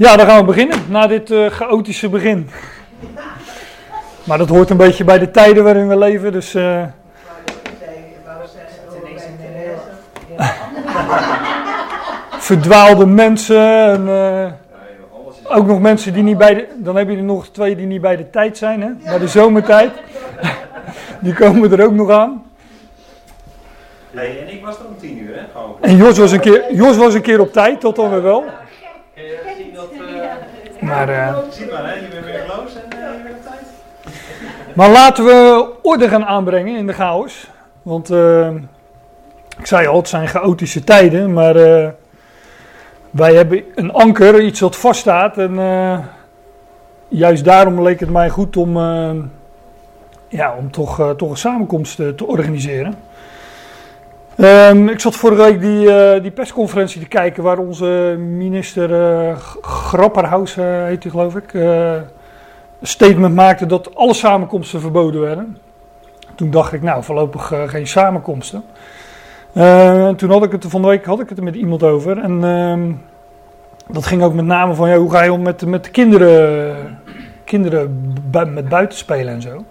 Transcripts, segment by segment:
Ja, dan gaan we beginnen, na dit uh, chaotische begin. Maar dat hoort een beetje bij de tijden waarin we leven, dus... Uh... Verdwaalde mensen en... Uh... Ook nog mensen die niet bij de... Dan heb je er nog twee die niet bij de tijd zijn, hè? Bij de zomertijd. die komen er ook nog aan. Nee, en ik was er om tien uur, hè? En Jos was een keer, Jos was een keer op tijd, tot dan weer wel. Maar, Zie maar, hè? Je bent weer close en je bent op tijd. Maar laten we orde gaan aanbrengen in de chaos. Want uh, ik zei al, het zijn chaotische tijden, maar wij hebben een anker, iets wat vaststaat. En juist daarom leek het mij goed om, ja, om toch, toch een samenkomst te organiseren. Um, ik zat vorige week die, uh, die persconferentie te kijken waar onze minister uh, Grapperhaus, uh, heet hij geloof ik, een statement maakte dat alle samenkomsten verboden werden. Toen dacht ik, nou voorlopig geen samenkomsten. toen had ik het van de week had ik het er met iemand over. En ehm, dat ging ook met name van ja, hoe ga je om met, met de kinderen, kinderen bu met buitenspelen en zo.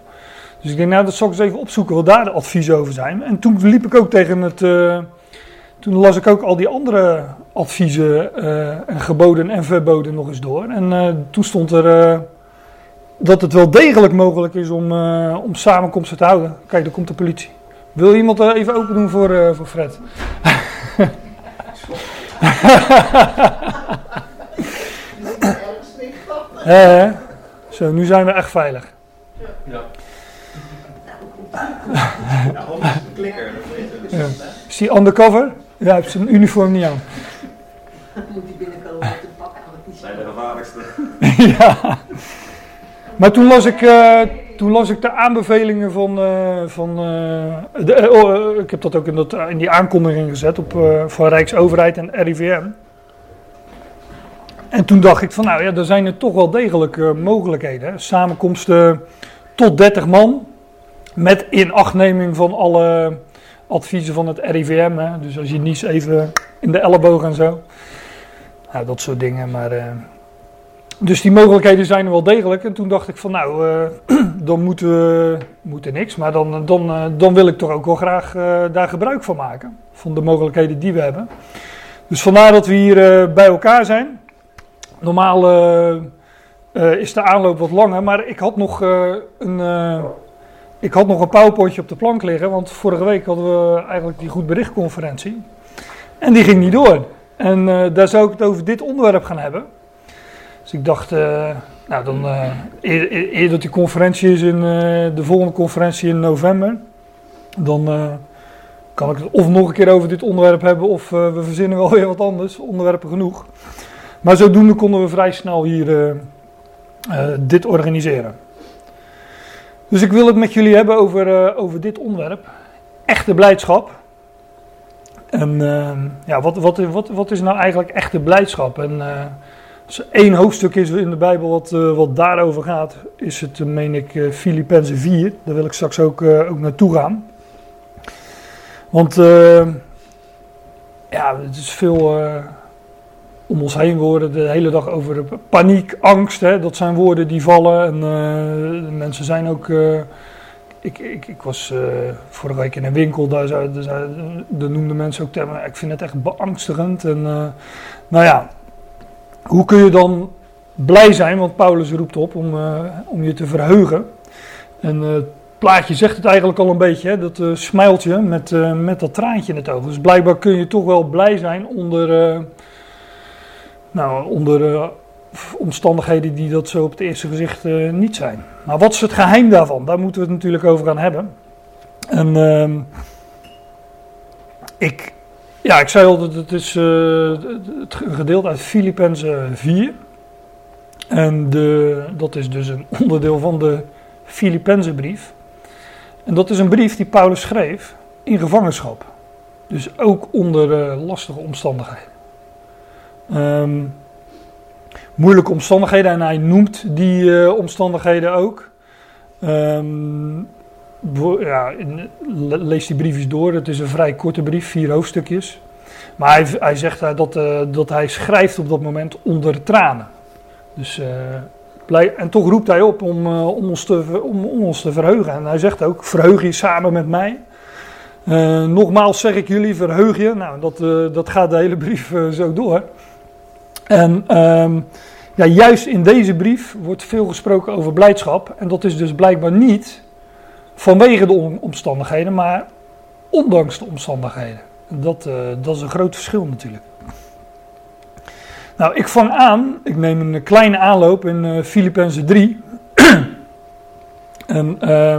Dus ik denk, nou, dat zal ik eens even opzoeken wat daar de adviezen over zijn. En toen liep ik ook tegen het. Uh, toen las ik ook al die andere adviezen uh, en geboden en verboden nog eens door. En uh, toen stond er dat het wel degelijk mogelijk is om, om samenkomsten te houden. Kijk, daar komt de politie. Wil iemand even open doen voor, voor Fred? zo, nu zijn we echt veilig. Ja. Ja, om is een klikker, dat. Ja. Is die undercover? Ja, hij heeft zijn uniform niet aan. Moet hij binnenkomen met een pak aan het Zijn de gevaarlijkste. ja. Maar toen las ik, uh, toen las ik de aanbevelingen van. Uh, van uh, de, oh, ik heb dat ook in, dat, in die aankondiging gezet op, van Rijksoverheid en RIVM. En toen dacht ik van, nou ja, er zijn er toch wel degelijk mogelijkheden. Samenkomsten tot 30 man. Met inachtneming van alle adviezen van het RIVM. Hè? Dus als je niet even in de elleboog en zo. Nou, dat soort dingen. Maar, uh, dus die mogelijkheden zijn er wel degelijk. En toen dacht ik van nou, uh, dan moeten we moeten niks. Maar dan, dan, uh, dan wil ik toch ook wel graag daar gebruik van maken. Van de mogelijkheden die we hebben. Dus vandaar dat we hier bij elkaar zijn. Normaal is de aanloop wat langer. Maar ik had nog een ik had nog een powerpointje op de plank liggen, want vorige week hadden we eigenlijk die goed berichtconferentie. En die ging niet door. En uh, daar zou ik het over dit onderwerp gaan hebben. Dus ik dacht, uh, nou dan, uh, eer, dat die conferentie is in de volgende conferentie in november, dan kan ik het of nog een keer over dit onderwerp hebben, of we verzinnen wel weer wat anders, onderwerpen genoeg. Maar zodoende konden we vrij snel hier dit organiseren. Dus ik wil het met jullie hebben over, uh, over dit onderwerp. Echte blijdschap. En uh, ja, wat, wat, wat, wat is nou eigenlijk echte blijdschap? En als er één hoofdstuk is in de Bijbel wat, wat daarover gaat, is het, meen ik, Filippenzen 4. Daar wil ik straks ook, ook naartoe gaan. Want ja, het is veel om ons heen worden de hele dag over paniek, angst. Hè, dat zijn woorden die vallen. En de mensen zijn ook. Uh, ik, ik, ik was uh, vorige week in een winkel, daar, daar, daar, daar noemden mensen ook termen. Ik vind het echt beangstigend. En nou ja, hoe kun je dan blij zijn? Want Paulus roept op om, om je te verheugen. En het plaatje zegt het eigenlijk al een beetje, hè, dat smijltje met, met dat traantje in het oog. Dus blijkbaar kun je toch wel blij zijn onder nou, onder uh, omstandigheden die dat zo op het eerste gezicht uh, niet zijn. Maar wat is het geheim daarvan? Daar moeten we het natuurlijk over gaan hebben. En uh, ik, ja, ik zei al dat het is uh, het gedeelte uit Filippenzen 4. En de, dat is dus een onderdeel van de Filippenzenbrief. En dat is een brief die Paulus schreef in gevangenschap. Dus ook onder lastige omstandigheden. Um, moeilijke omstandigheden en hij noemt die uh, omstandigheden ook. Um, ja, lees die brief door. Het is een vrij korte brief, vier hoofdstukjes. Maar hij, hij zegt dat, uh, dat hij schrijft op dat moment onder tranen. Dus, en toch roept hij op om, om, ons te, om, ons te verheugen. En hij zegt ook, verheug je samen met mij. Nogmaals zeg ik jullie, verheug je. Nou, dat, dat gaat de hele brief zo door. En um, ja, juist in deze brief wordt veel gesproken over blijdschap. En dat is dus blijkbaar niet vanwege de omstandigheden, maar ondanks de omstandigheden. Dat, uh, dat is een groot verschil natuurlijk. Nou, ik vang aan, ik neem een kleine aanloop in uh, Filippenzen 3. en uh,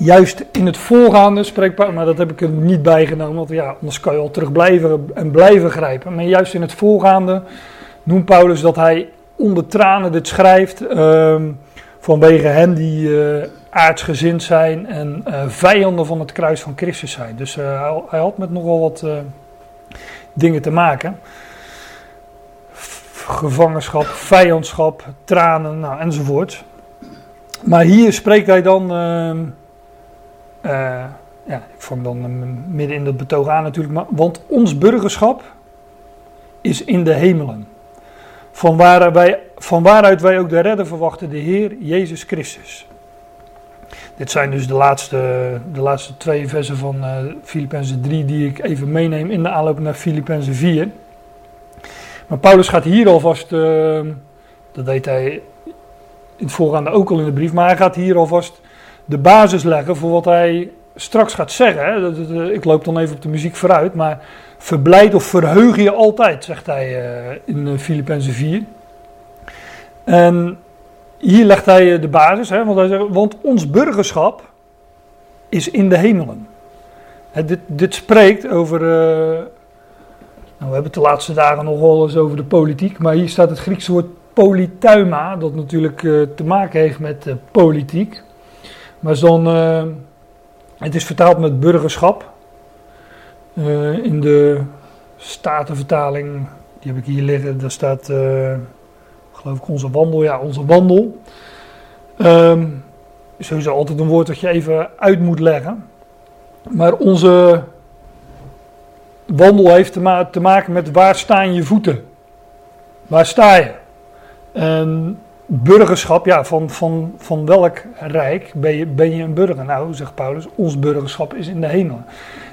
juist in het voorgaande spreekt maar dat heb ik er niet bijgenomen, want ja, anders kan je al terug blijven en blijven grijpen. Maar juist in het voorgaande noemt Paulus dat hij onder tranen dit schrijft uh, vanwege hen die uh, aardsgezind zijn en uh, vijanden van het kruis van Christus zijn. Dus uh, hij had met nogal wat dingen te maken. Gevangenschap, vijandschap, tranen nou, enzovoort. Maar hier spreekt hij dan ehm, uh, ja, ik vang dan midden in dat betoog aan natuurlijk. Maar, want ons burgerschap is in de hemelen. Van, wij, van waaruit wij ook de redder verwachten, de Heer Jezus Christus. Dit zijn dus de laatste, de laatste twee versen van uh, Filippenzen 3 die ik even meeneem in de aanloop naar Filippenzen 4. Maar Paulus gaat hier alvast, uh, dat deed hij in het voorgaande ook al in de brief, maar hij gaat hier alvast de basis leggen voor wat hij straks gaat zeggen. Hè. Ik loop dan even op de muziek vooruit, maar verblijd of verheug je altijd, zegt hij uh, in eh, Filippenzen 4. En hier legt hij eh, de basis, want hij zegt, want ons burgerschap is in de hemelen. Dit, spreekt over, nou, we hebben het de laatste dagen nog wel eens over de politiek, maar hier staat het Griekse woord polytuima, dat natuurlijk te maken heeft met politiek. Maar zo'n, uh, het is vertaald met burgerschap. Uh, in de Statenvertaling, die heb ik hier liggen, daar staat, uh, geloof ik, onze wandel. Ja, onze wandel. Um, sowieso altijd een woord dat je even uit moet leggen. Maar onze wandel heeft te, te maken met waar staan je voeten? Waar sta je? En burgerschap, ja, van, van, van welk rijk ben je, ben je een burger? Nou, zegt Paulus, ons burgerschap is in de hemel.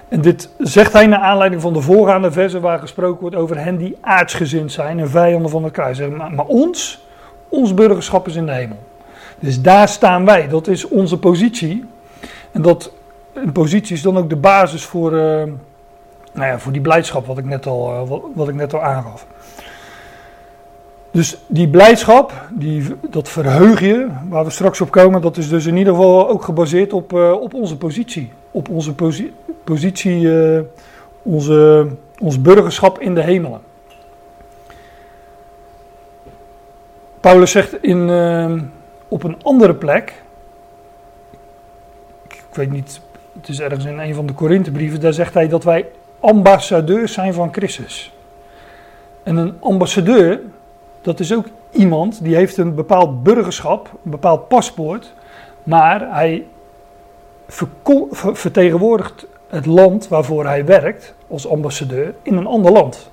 En dit zegt hij naar aanleiding van de voorgaande versen waar gesproken wordt over hen die aardsgezind zijn en vijanden van het kruis. Maar, maar ons, ons burgerschap is in de hemel. Dus daar staan wij, dat is onze positie. En dat, een positie is dan ook de basis voor, uh, nou ja, voor die blijdschap wat ik net al, uh, wat, wat ik net al aangaf. Dus die blijdschap, die, dat verheugje, waar we straks op komen, dat is dus in ieder geval ook gebaseerd op, uh, op onze positie. Op onze posi positie, uh, onze, ons burgerschap in de hemelen. Paulus zegt in, uh, op een andere plek, ik, ik weet niet, het is ergens in een van de Korinthebrieven, daar zegt hij dat wij ambassadeurs zijn van Christus. En een ambassadeur, dat is ook iemand die heeft een bepaald burgerschap, een bepaald paspoort, maar hij vertegenwoordigt het land waarvoor hij werkt als ambassadeur in een ander land.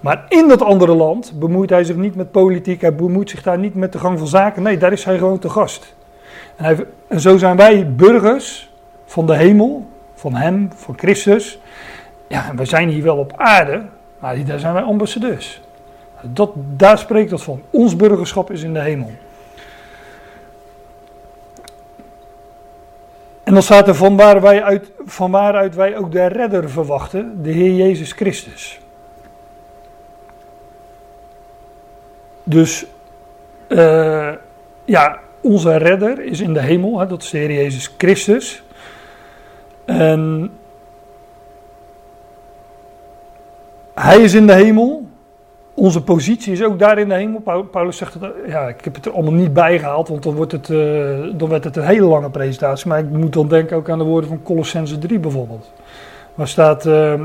Maar in dat andere land bemoeit hij zich niet met politiek, hij bemoeit zich daar niet met de gang van zaken. Nee, daar is hij gewoon te gast. En, hij, en zo zijn wij burgers van de hemel, van hem, van Christus. Ja, en wij zijn hier wel op aarde, maar daar zijn wij ambassadeurs. Dat, daar spreekt dat van. Ons burgerschap is in de hemel. En dan staat er van, waar wij uit, van waaruit wij ook de redder verwachten, de Heer Jezus Christus. Dus uh, ja, onze redder is in de hemel, hè, dat is de Heer Jezus Christus. En hij is in de hemel onze positie is ook daar in de hemel. Paulus zegt, het, ja, ik heb het er allemaal niet bij gehaald, want dan, wordt het, uh, dan werd het een hele lange presentatie. Maar ik moet dan denken ook aan de woorden van Colossense 3 bijvoorbeeld. Waar staat, uh,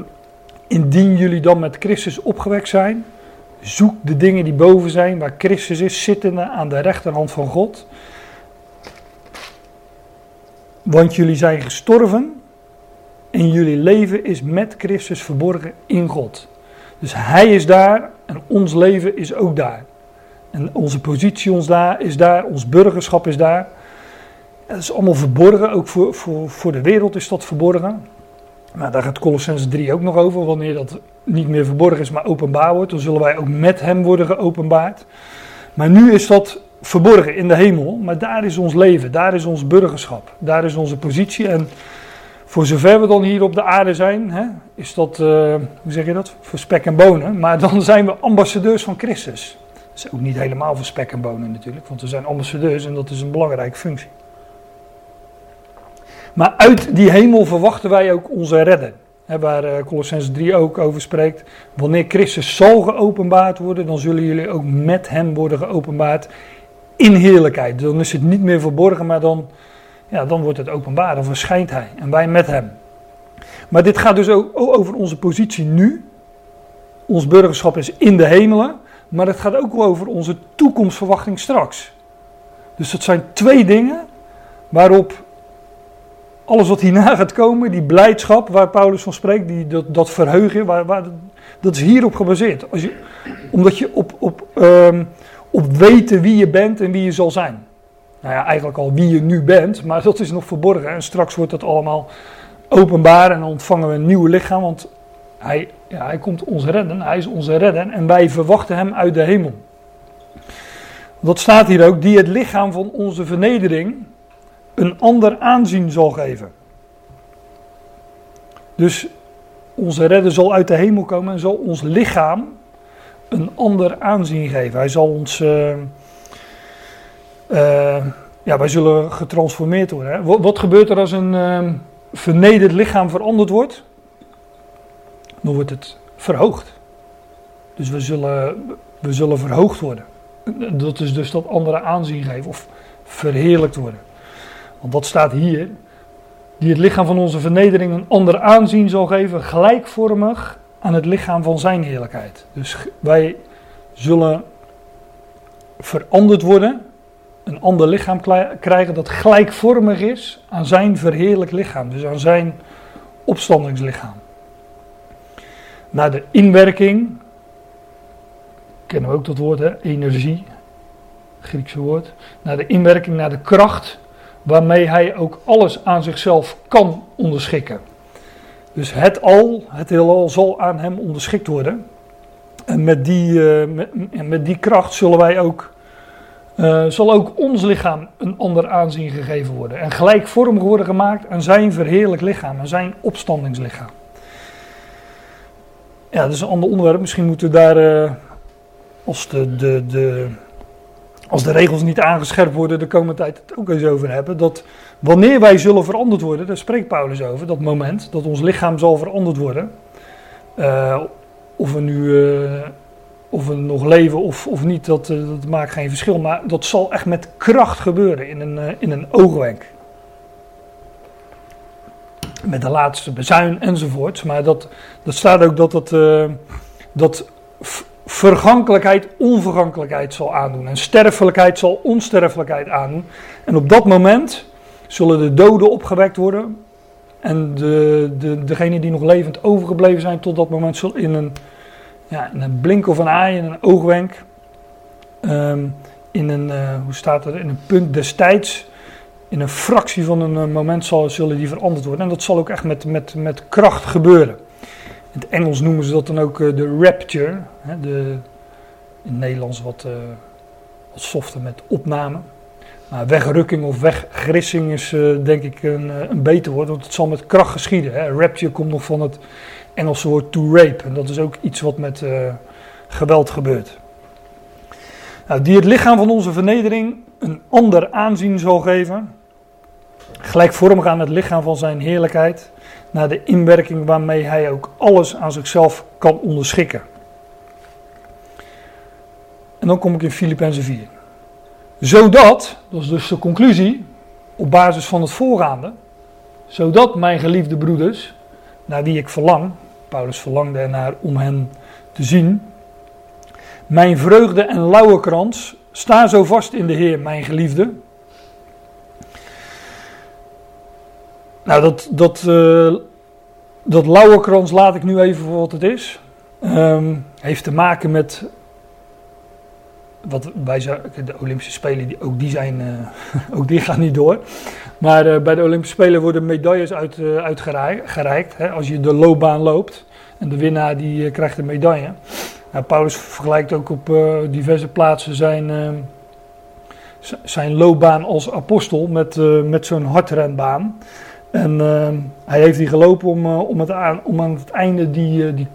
indien jullie dan met Christus opgewekt zijn, zoek de dingen die boven zijn, waar Christus is, zittende aan de rechterhand van God. Want jullie zijn gestorven en jullie leven is met Christus verborgen in God. Dus hij is daar en ons leven is ook daar. En onze positie ons daar, is daar, ons burgerschap is daar. Dat is allemaal verborgen, ook voor, voor, voor de wereld is dat verborgen. Maar daar gaat Colossens 3 ook nog over. Wanneer dat niet meer verborgen is, maar openbaar wordt, dan zullen wij ook met hem worden geopenbaard. Maar nu is dat verborgen in de hemel, maar daar is ons leven, daar is ons burgerschap, daar is onze positie. En voor zover we dan hier op de aarde zijn, hè, is dat, uh, hoe zeg je dat, voor spek en bonen. Maar dan zijn we ambassadeurs van Christus. Dat is ook niet helemaal voor spek en bonen natuurlijk, want we zijn ambassadeurs en dat is een belangrijke functie. Maar uit die hemel verwachten wij ook onze redder. Hè, waar uh, Colossens 3 ook over spreekt. Wanneer Christus zal geopenbaard worden, dan zullen jullie ook met hem worden geopenbaard in heerlijkheid. Dan is het niet meer verborgen, maar dan, ja, dan wordt het openbaar. Dan verschijnt hij en wij met hem. Maar dit gaat dus ook over onze positie nu. Ons burgerschap is in de hemelen. Maar het gaat ook over onze toekomstverwachting straks. Dus dat zijn twee dingen waarop alles wat hierna gaat komen, die blijdschap waar Paulus van spreekt, die, dat, dat verheugen, waar, waar, dat is hierop gebaseerd. Als je, omdat je op, op, um, op weten wie je bent en wie je zal zijn. Nou ja, eigenlijk al wie je nu bent, maar dat is nog verborgen. En straks wordt dat allemaal openbaar en ontvangen we een nieuw lichaam, want hij, ja, hij komt ons redden, hij is onze redder en wij verwachten hem uit de hemel. Dat staat hier ook, die het lichaam van onze vernedering een ander aanzien zal geven. Dus onze redder zal uit de hemel komen en zal ons lichaam een ander aanzien geven. Hij zal ons. Uh, uh, ja, wij zullen getransformeerd worden. Hè? Wat, wat, gebeurt er als een uh, vernederd lichaam veranderd wordt? Dan wordt het verhoogd. Dus we zullen, we zullen verhoogd worden. Dat is dus dat andere aanzien geven of verheerlijkt worden. Want dat staat hier. Die het lichaam van onze vernedering een ander aanzien zal geven, gelijkvormig aan het lichaam van zijn heerlijkheid. Dus wij zullen veranderd worden, een ander lichaam krijgen dat gelijkvormig is aan zijn verheerlijk lichaam, dus aan zijn opstandingslichaam. Naar de inwerking, kennen we ook dat woord, hè? energie, Griekse woord. Naar de inwerking, naar de kracht waarmee hij ook alles aan zichzelf kan onderschikken. Dus het al, het heelal, zal aan hem onderschikt worden. En met die, uh, met, met, die kracht zullen wij ook, uh, zal ook ons lichaam een ander aanzien gegeven worden. En gelijkvormig worden gemaakt aan zijn verheerlijk lichaam, aan zijn opstandingslichaam. Ja, dat is een ander onderwerp. Misschien moeten we daar, uh, als de, de, de als de regels niet aangescherpt worden de komende tijd het ook eens over hebben. Dat wanneer wij zullen veranderd worden, daar spreekt Paulus over, dat moment dat ons lichaam zal veranderd worden. Uh, of we nu of we nog leven of, of niet, dat, uh, dat maakt geen verschil. Maar dat zal echt met kracht gebeuren in een, in een oogwenk. Met de laatste bezuin enzovoort. Maar dat, dat staat ook dat dat, dat vergankelijkheid onvergankelijkheid zal aandoen. En sterfelijkheid zal onsterfelijkheid aandoen. En op dat moment zullen de doden opgewekt worden. En de, de, degenen die nog levend overgebleven zijn tot dat moment zullen in een, ja, in een blink of een aai, in een oogwenk. In een, uh, hoe staat er, in een punt destijds. In een fractie van een uh, moment zal, zullen die veranderd worden. En dat zal ook echt met, met, met kracht gebeuren. In het Engels noemen ze dat dan ook uh, de rapture. Hè, de, in het Nederlands wat, uh, wat softer met opname. Maar wegrukking of weggrissing is denk ik een, een beter woord, want het zal met kracht geschieden. Hè. Rapture komt nog van het Engelse woord to rape. En dat is ook iets wat met geweld gebeurt. Nou, die het lichaam van onze vernedering een ander aanzien zal geven. Gelijkvormig aan het lichaam van zijn heerlijkheid naar de inwerking waarmee hij ook alles aan zichzelf kan onderschikken. En dan kom ik in Filippenzen 4. Zodat, dat is dus de conclusie, op basis van het voorgaande, zodat mijn geliefde broeders, naar wie ik verlang, Paulus verlangde ernaar om hen te zien, mijn vreugde en lauwe krans, sta zo vast in de Heer, mijn geliefde, Nou, dat, dat, uh, dat lauwerkrans laat ik nu even voor wat het is. Ehm, heeft te maken met wat wij zo- de Olympische Spelen, die, ook die zijn, eh, ook die gaan niet door. Maar eh, bij de Olympische Spelen worden medailles uit, eh, uitgereikt. Hè, als je de loopbaan loopt en de winnaar die krijgt een medaille. Nou, Paulus vergelijkt ook op diverse plaatsen zijn, eh, z- zijn loopbaan als apostel met, met zo'n hardrenbaan. En eh, hij heeft die gelopen om, om, het aan, om aan het einde die, die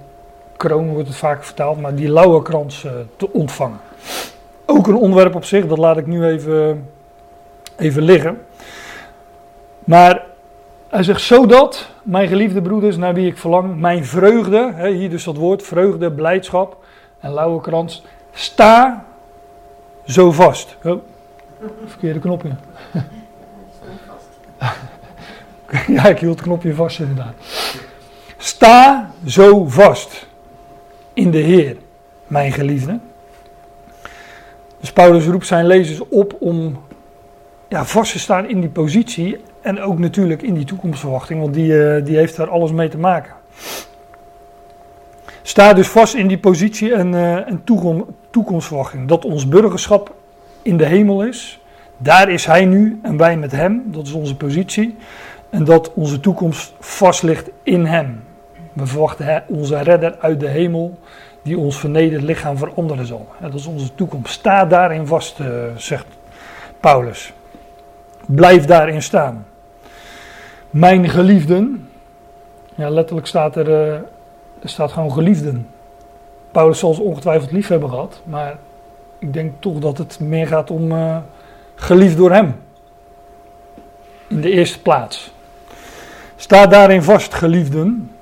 kroon, wordt het vaak vertaald, maar die lauwerkrans eh, te ontvangen. Ook een onderwerp op zich, dat laat ik nu even, even liggen. Maar hij zegt, zodat, mijn geliefde broeders, naar wie ik verlang, mijn vreugde, hè, hier dus dat woord, vreugde, blijdschap en lauwerkrans, sta zo vast. Oh, verkeerde knopje. Ja, ik hield het knopje vast inderdaad. Sta zo vast in de Heer, mijn geliefde. Dus Paulus roept zijn lezers op om ja, vast te staan in die positie en ook natuurlijk in die toekomstverwachting, want die, eh, die heeft daar alles mee te maken. Sta dus vast in die positie en, eh, en toekom- toekomstverwachting, dat ons burgerschap in de hemel is. Daar is hij nu en wij met hem, dat is onze positie. En dat onze toekomst vast ligt in Hem. We verwachten onze redder uit de hemel, die ons vernederd lichaam veranderen zal. Dat is onze toekomst. Sta daarin vast, eh, zegt Paulus. Blijf daarin staan. Mijn geliefden, ja, letterlijk staat er, eh, er staat gewoon geliefden. Paulus zal ze ongetwijfeld lief hebben gehad, maar ik denk toch dat het meer gaat om eh, geliefd door Hem. In de eerste plaats. Sta daarin vast, geliefden.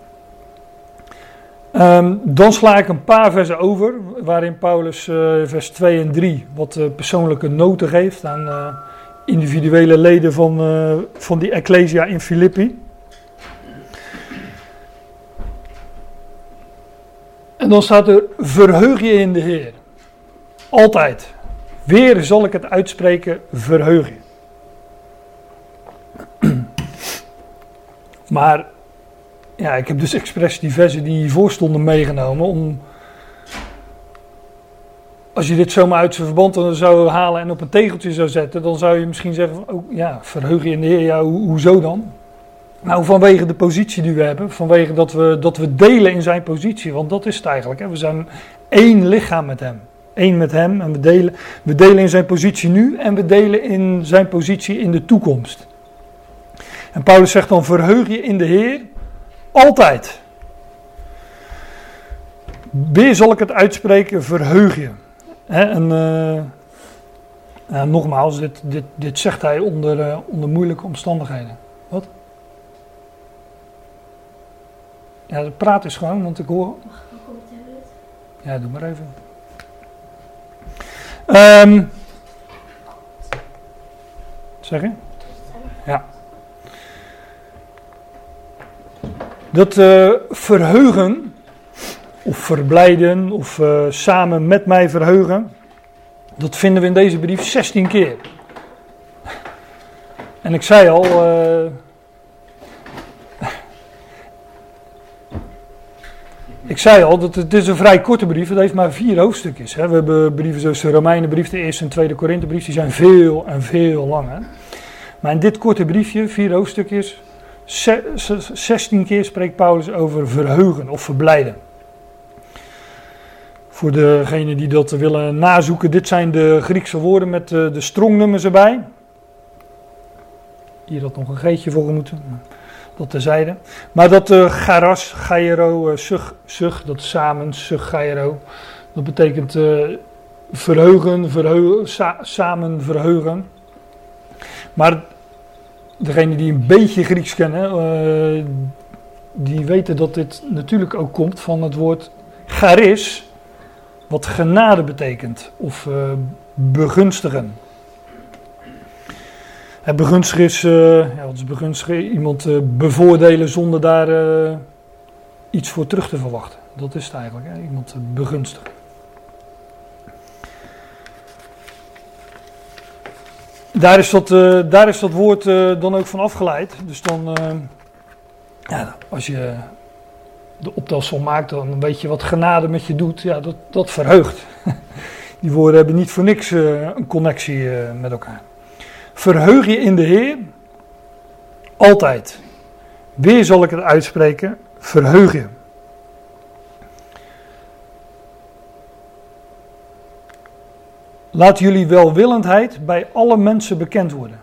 Ehm, dan sla ik een paar versen over, waarin Paulus eh, vers 2 en 3 wat eh, persoonlijke noten geeft aan eh, individuele leden van, van die Ecclesia in Filippi. En dan staat er: verheug je in de Heer. Altijd. Weer zal ik het uitspreken: verheug je. Maar ja, ik heb dus expres die versen die hiervoor stonden meegenomen om... Als je dit zomaar uit zijn verband zou halen en op een tegeltje zou zetten, dan zou je misschien zeggen van, oh ja, verheug je in de Heer, ja, ho- hoezo dan? Nou, vanwege de positie die we hebben, vanwege dat we, dat we delen in zijn positie, want dat is het eigenlijk. Hè? We zijn één lichaam met hem. Eén met hem en we delen, we delen in zijn positie nu en we delen in zijn positie in de toekomst. En Paulus zegt dan: verheug je in de Heer altijd. Weer zal ik het uitspreken: verheug je. En eh, nogmaals, dit, dit, dit zegt hij onder, eh, onder moeilijke omstandigheden. Wat? Ja, praat eens gewoon, want ik hoor. Ja, doe maar even. Ehm zeg je? Ja. Dat eh, verheugen, of verblijden, of eh, samen met mij verheugen, dat vinden we in deze brief 16 keer. En ik zei al, eh, ik zei al dat het is een vrij korte brief, het heeft maar vier hoofdstukjes. Hè. We hebben brieven zoals de Romeinenbrief, de Eerste en Tweede Korinthebrief, die zijn veel en veel langer. Maar in dit korte briefje, vier hoofdstukjes, 16 keer spreekt Paulus over verheugen of verblijden. Voor degenen die dat willen nazoeken, dit zijn de Griekse woorden met eh, de strongnummers erbij. Hier had nog een geetje voor moeten, dat terzijde. Maar dat eh garas, gairo, eh, sug, sug, dat samen, sug, gairo. Dat betekent verheugen, verheugen sa- samen verheugen. Maar degenen die een beetje Grieks kennen, eh, die weten dat dit natuurlijk ook komt van het woord charis, wat genade betekent, of eh, begunstigen. Begunstigen is, eh, ja, wat is begunstigen? Iemand bevoordelen zonder daar iets voor terug te verwachten. Dat is het eigenlijk, hè? iemand begunstigen. Daar is dat, eh, daar is dat woord eh, dan ook van afgeleid. Dus dan, eh, ja, als je de optelsom maakt, dan weet je wat genade met je doet. Ja, dat, dat verheugt. Die woorden hebben niet voor niks een connectie met elkaar. Verheug je in de Heer. Altijd. Weer zal ik het uitspreken. Verheug je. Laat jullie welwillendheid bij alle mensen bekend worden.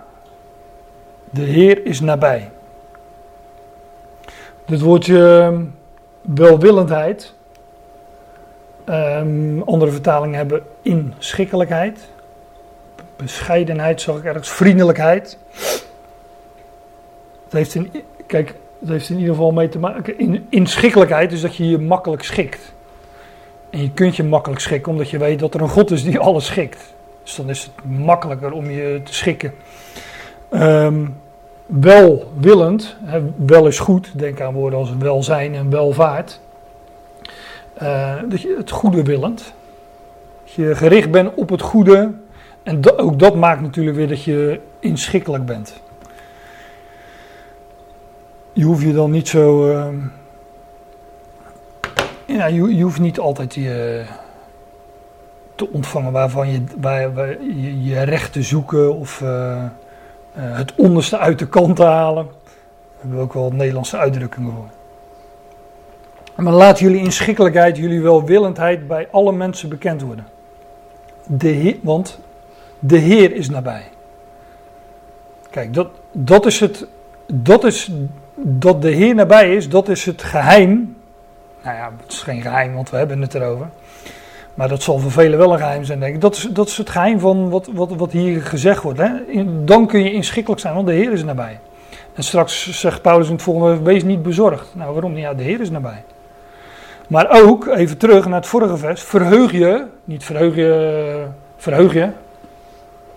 De Heer is nabij. Dit woordje ehm, welwillendheid. Um, andere vertalingen hebben inschikkelijkheid. Bescheidenheid zag ik ergens. Vriendelijkheid. Het heeft in, kijk, het heeft in ieder geval mee te maken. In, inschikkelijkheid is dat je je makkelijk schikt. En je kunt je makkelijk schikken omdat je weet dat er een God is die alles schikt. Dus dan is het makkelijker om je te schikken. Um, welwillend, wel is goed, denk aan woorden als welzijn en welvaart. Uh, dat je het goede willend. Dat je gericht bent op het goede. En ook dat maakt natuurlijk weer dat je inschikkelijk bent. Je hoeft je dan niet zo. Uh, ja, je, je, hoeft niet altijd je, te ontvangen waarvan je, waar, waar je, je recht te zoeken of. Uh, uh, het onderste uit de kant te halen. Daar hebben we ook wel Nederlandse uitdrukkingen voor. Maar laat jullie inschikkelijkheid, jullie welwillendheid bij alle mensen bekend worden. De heer, want de Heer is nabij. Kijk, dat, dat is het. Dat is. Dat de Heer nabij is, dat is het geheim. Nou ja, het is geen geheim, want we hebben het erover. Maar dat zal voor velen wel een geheim zijn, denk ik. Dat is, dat is het geheim van wat, wat, wat hier gezegd wordt. Hè? dan kun je inschikkelijk zijn, want de Heer is nabij. En straks zegt Paulus in het volgende, wees niet bezorgd. Nou, waarom niet? Ja, de Heer is nabij. Maar ook, even terug naar het vorige vers, verheug je, niet verheug je, verheug je,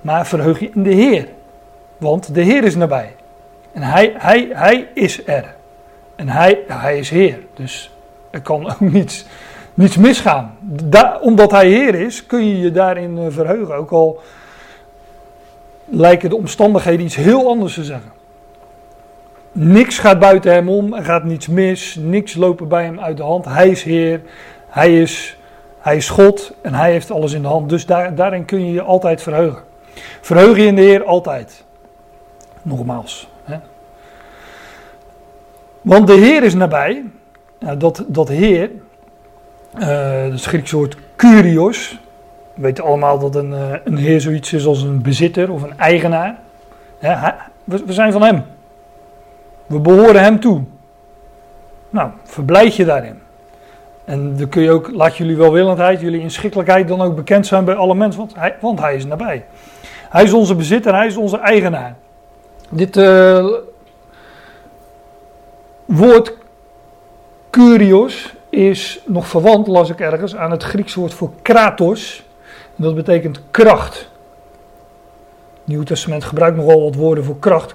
maar verheug je in de Heer. Want de Heer is nabij. En hij, hij, hij is er. En hij, hij is Heer. Dus er kan ook niets niets misgaan. omdat hij Heer is, kun je je daarin eh, verheugen. Ook al lijken de omstandigheden iets heel anders te zeggen. Niks gaat buiten hem om, er gaat niets mis, niks lopen bij hem uit de hand. Hij is Heer, hij is, hij is God en hij heeft alles in de hand. Dus daar, daarin kun je je altijd verheugen. Verheug je in de Heer altijd. Nogmaals. Hè? Want de Heer is nabij. Nou, dat, dat Heer, uh, Griekse woord kurios. We weten allemaal dat een, uh, een heer zoiets is als een bezitter of een eigenaar. We, zijn van hem. We behoren hem toe. Nou, verblijd je daarin. En dan kun je ook, laat jullie welwillendheid, jullie inschikkelijkheid dan ook bekend zijn bij alle mensen, want hij, want hij is nabij. Hij is onze bezitter, hij is onze eigenaar. Dit uh, woord kurios is nog verwant, las ik ergens, aan het Griekse woord voor kratos. dat betekent kracht. Het Nieuw Testament gebruikt nogal wat woorden voor kracht.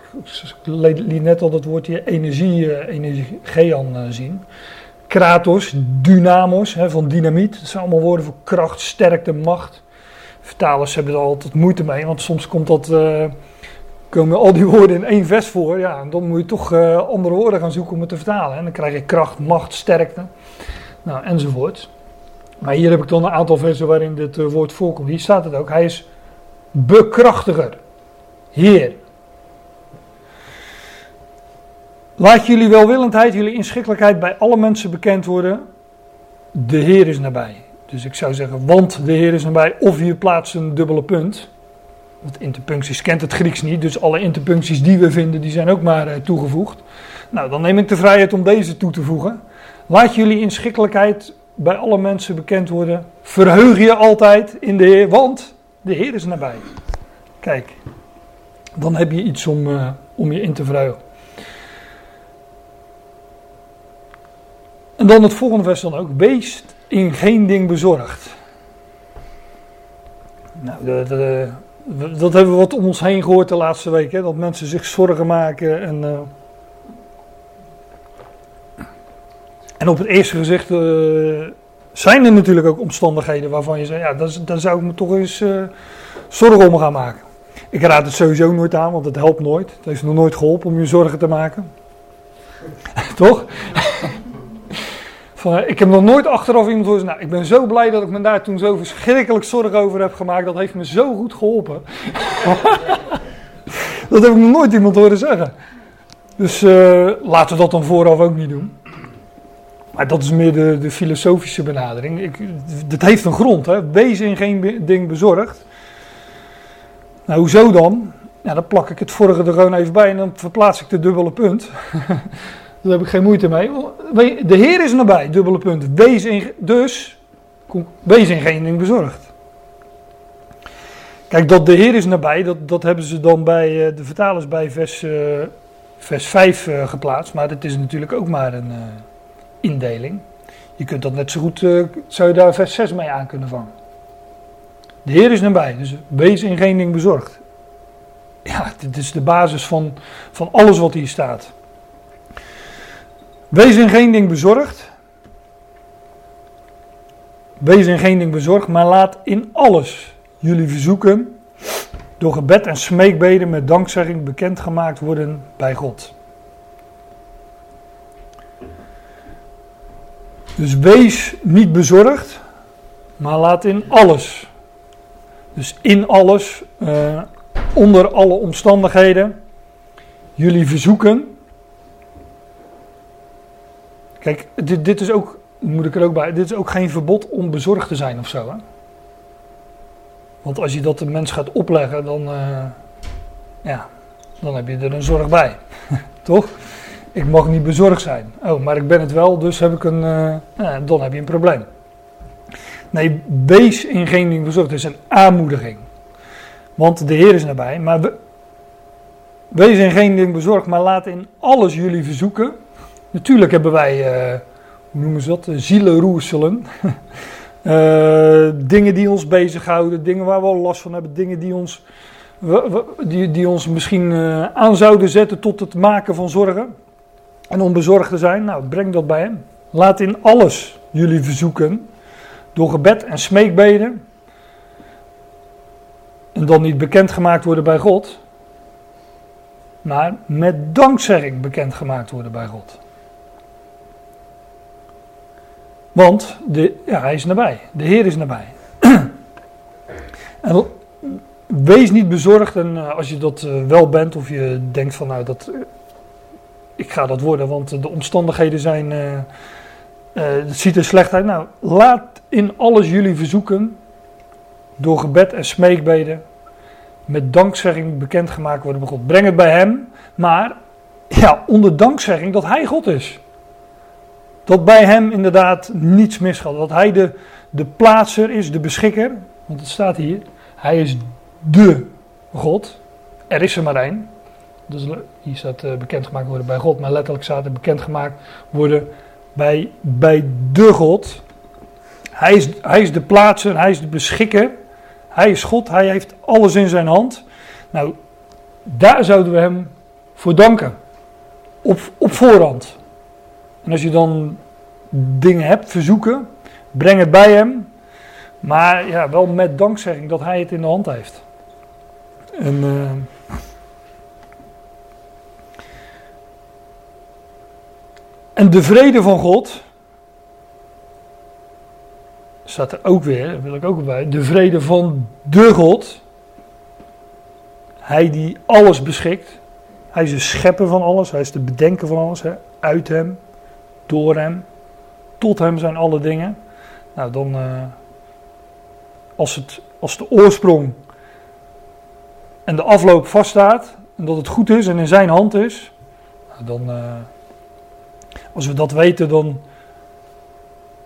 Ik liet net al dat woordje energie, eh, energiean eh, zien. Kratos, dynamos, hè, van dynamiet. Dat zijn allemaal woorden voor kracht, sterkte, macht. Vertalers hebben er altijd moeite mee, want soms komt dat, uh, komen al die woorden in één vers voor. Ja, dan moet je toch uh, andere woorden gaan zoeken om het te vertalen. En dan krijg je kracht, macht, sterkte nou, enzovoort. Maar hier heb ik dan een aantal versen waarin dit uh, woord voorkomt. Hier staat het ook. Hij is bekrachtiger. Heer. Laat jullie welwillendheid, jullie inschikkelijkheid bij alle mensen bekend worden. De Heer is nabij. Dus ik zou zeggen, want de Heer is nabij. Of je plaatst een dubbele punt. Want interpuncties kent het Grieks niet. Dus alle interpuncties die we vinden, die zijn ook maar uh, toegevoegd. Nou, dan neem ik de vrijheid om deze toe te voegen. Laat jullie inschikkelijkheid bij alle mensen bekend worden. Verheug je altijd in de Heer, want de Heer is nabij. Kijk, dan heb je iets om, uh, om je in te verheugen. En dan het volgende vers dan ook. Wees in geen ding bezorgd. Nou, de, de, dat hebben we wat om ons heen gehoord de laatste week. Hè? Dat mensen zich zorgen maken en... Uh, En op het eerste gezicht uh, zijn er natuurlijk ook omstandigheden waarvan je zegt, ja, daar, zou ik me toch eens uh, zorgen om gaan maken. Ik raad het sowieso nooit aan, want het helpt nooit. Het heeft nog nooit geholpen om je zorgen te maken. toch? Eh, ik heb nog nooit achteraf iemand horen nou, ik ben zo blij dat ik me daar toen zo verschrikkelijk zorgen over heb gemaakt. Dat heeft me zo goed geholpen. dat heb ik nog nooit iemand horen zeggen. Dus eh, laten we dat dan vooraf ook niet doen. Maar dat is meer de, de filosofische benadering. Ik, dat heeft een grond, hè. Wees in geen ding bezorgd. Nou, hoezo dan? Ja, dan plak ik het vorige er gewoon even bij en dan verplaats ik de dubbele punt. Daar heb ik geen moeite mee. De Heer is nabij, dubbele punt. Wees in, dus, wees in geen ding bezorgd. Kijk, dat de Heer is nabij, dat, dat hebben ze dan bij eh, de vertalers bij vers, eh, vers 5 eh, geplaatst. Maar dat is natuurlijk ook maar een indeling. Je kunt dat net zo goed, zou je daar vers 6 mee aan kunnen vangen. De Heer is nabij, dus wees in geen ding bezorgd. Ja, dit is de basis van, van alles wat hier staat. Wees in geen ding bezorgd. Wees in geen ding bezorgd, maar laat in alles jullie verzoeken door gebed en smeekbeden met dankzegging bekendgemaakt worden bij God. Dus wees niet bezorgd, maar laat in alles. Dus in alles, eh, onder alle omstandigheden, jullie verzoeken. Kijk, dit, dit is ook, moet ik er ook bij, dit is ook geen verbod om bezorgd te zijn of zo. Hè? Want als je dat de mens gaat opleggen, dan, eh, ja, dan heb je er een zorg bij. Toch? Ik mag niet bezorgd zijn. Oh, maar ik ben het wel, dus heb ik een, eh, ja, dan heb je een probleem. Nee, wees in geen ding bezorgd. Het is een aanmoediging. Want de Heer is nabij. Maar we- wees in geen ding bezorgd, maar laat in alles jullie verzoeken. Natuurlijk hebben wij, eh, hoe noemen ze dat? Zielenroerselen. Eh, dingen die ons bezighouden, dingen waar we al last van hebben, dingen die ons, die, die ons misschien eh, aan zouden zetten tot het maken van zorgen. En om bezorgd te zijn, nou breng dat bij hem. Laat in alles jullie verzoeken, door gebed en smeekbeden. En dan niet bekendgemaakt worden bij God, maar met dankzegging bekendgemaakt worden bij God. Want de, ja, hij is nabij. De Heer is nabij. en wees niet bezorgd. En eh, als je dat eh, wel bent, of je denkt van nou, dat, eh, ik ga dat worden, want de omstandigheden zijn. eh, het ziet er slecht uit. Nou, laat in alles jullie verzoeken. Door gebed en smeekbeden. Met dankzegging bekendgemaakt worden bij God. Breng het bij hem. Maar ja, onder dankzegging dat hij God is. Dat bij hem inderdaad niets misgaat. Dat hij de, de plaatser is, de beschikker. Want het staat hier. Hij is de God. Er is er maar één. Dus hier staat eh, bekendgemaakt worden bij God. Maar letterlijk staat er bekendgemaakt worden bij, bij de God. Hij is, hij is de plaatser, hij is de beschikker. Hij is God, hij heeft alles in zijn hand. Nou, daar zouden we hem voor danken. Op, op voorhand. En als je dan dingen hebt, verzoeken, breng het bij hem. Maar ja, wel met dankzegging dat hij het in de hand heeft. En, eh, en de vrede van God. Staat er ook weer, daar wil ik ook bij. De vrede van de God. Hij die alles beschikt. Hij is de schepper van alles. Hij is de bedenker van alles. Hè. Uit hem, door hem, tot hem zijn alle dingen. Nou, dan eh, als, het, als de oorsprong en de afloop vaststaat en dat het goed is en in zijn hand is, nou, dan, eh, als we dat weten, dan,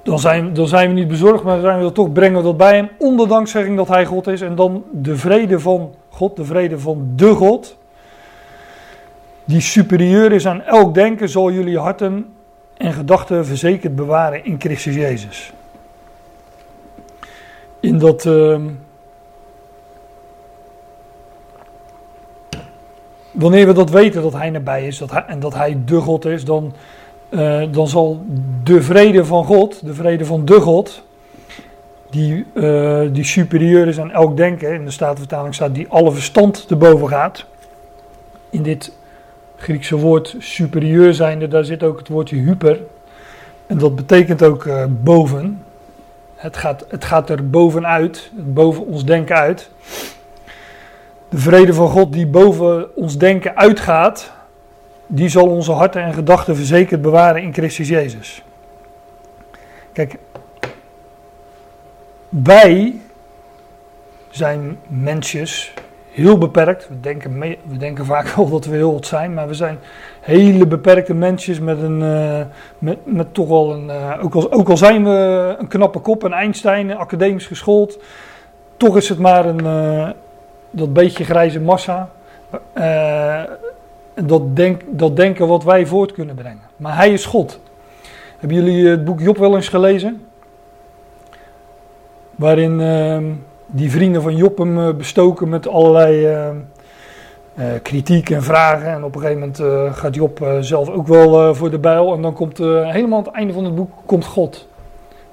dan, zijn, dan zijn we niet bezorgd, maar zijn we toch, brengen we dat bij hem, onder dankzegging dat hij God is en dan de vrede van God, de vrede van de God, die superieur is aan elk denken, zal jullie harten en gedachten verzekerd bewaren in Christus Jezus. In dat. ehm, wanneer we dat weten dat Hij nabij is dat hij, en dat Hij de God is, dan, eh, dan zal de vrede van God, de vrede van de God, die, eh, die superieur is aan elk denken, in de Statenvertaling staat die alle verstand te boven gaat. In dit Griekse woord superieur zijnde, daar zit ook het woordje hyper. En dat betekent ook eh, boven. Het gaat, het gaat er bovenuit, boven ons denken uit. De vrede van God die boven ons denken uitgaat, die zal onze harten en gedachten verzekerd bewaren in Christus Jezus. Kijk, wij zijn mensjes, heel beperkt. We denken, we denken vaak wel dat we heel wat zijn, maar we zijn hele beperkte mensjes met, een, uh, met, met toch wel een. Uh, ook, al, ook al zijn we een knappe kop, een Einstein, academisch geschoold, toch is het maar een. Uh, dat beetje grijze massa. dat, denk, dat denken wat wij voort kunnen brengen. Maar hij is God. Hebben jullie het boek Job wel eens gelezen? Waarin ehm, die vrienden van Job hem eh, bestoken met allerlei ehm, eh, kritiek en vragen. En op een gegeven moment gaat Job zelf ook wel voor de bijl. En dan komt helemaal aan het einde van het boek komt God.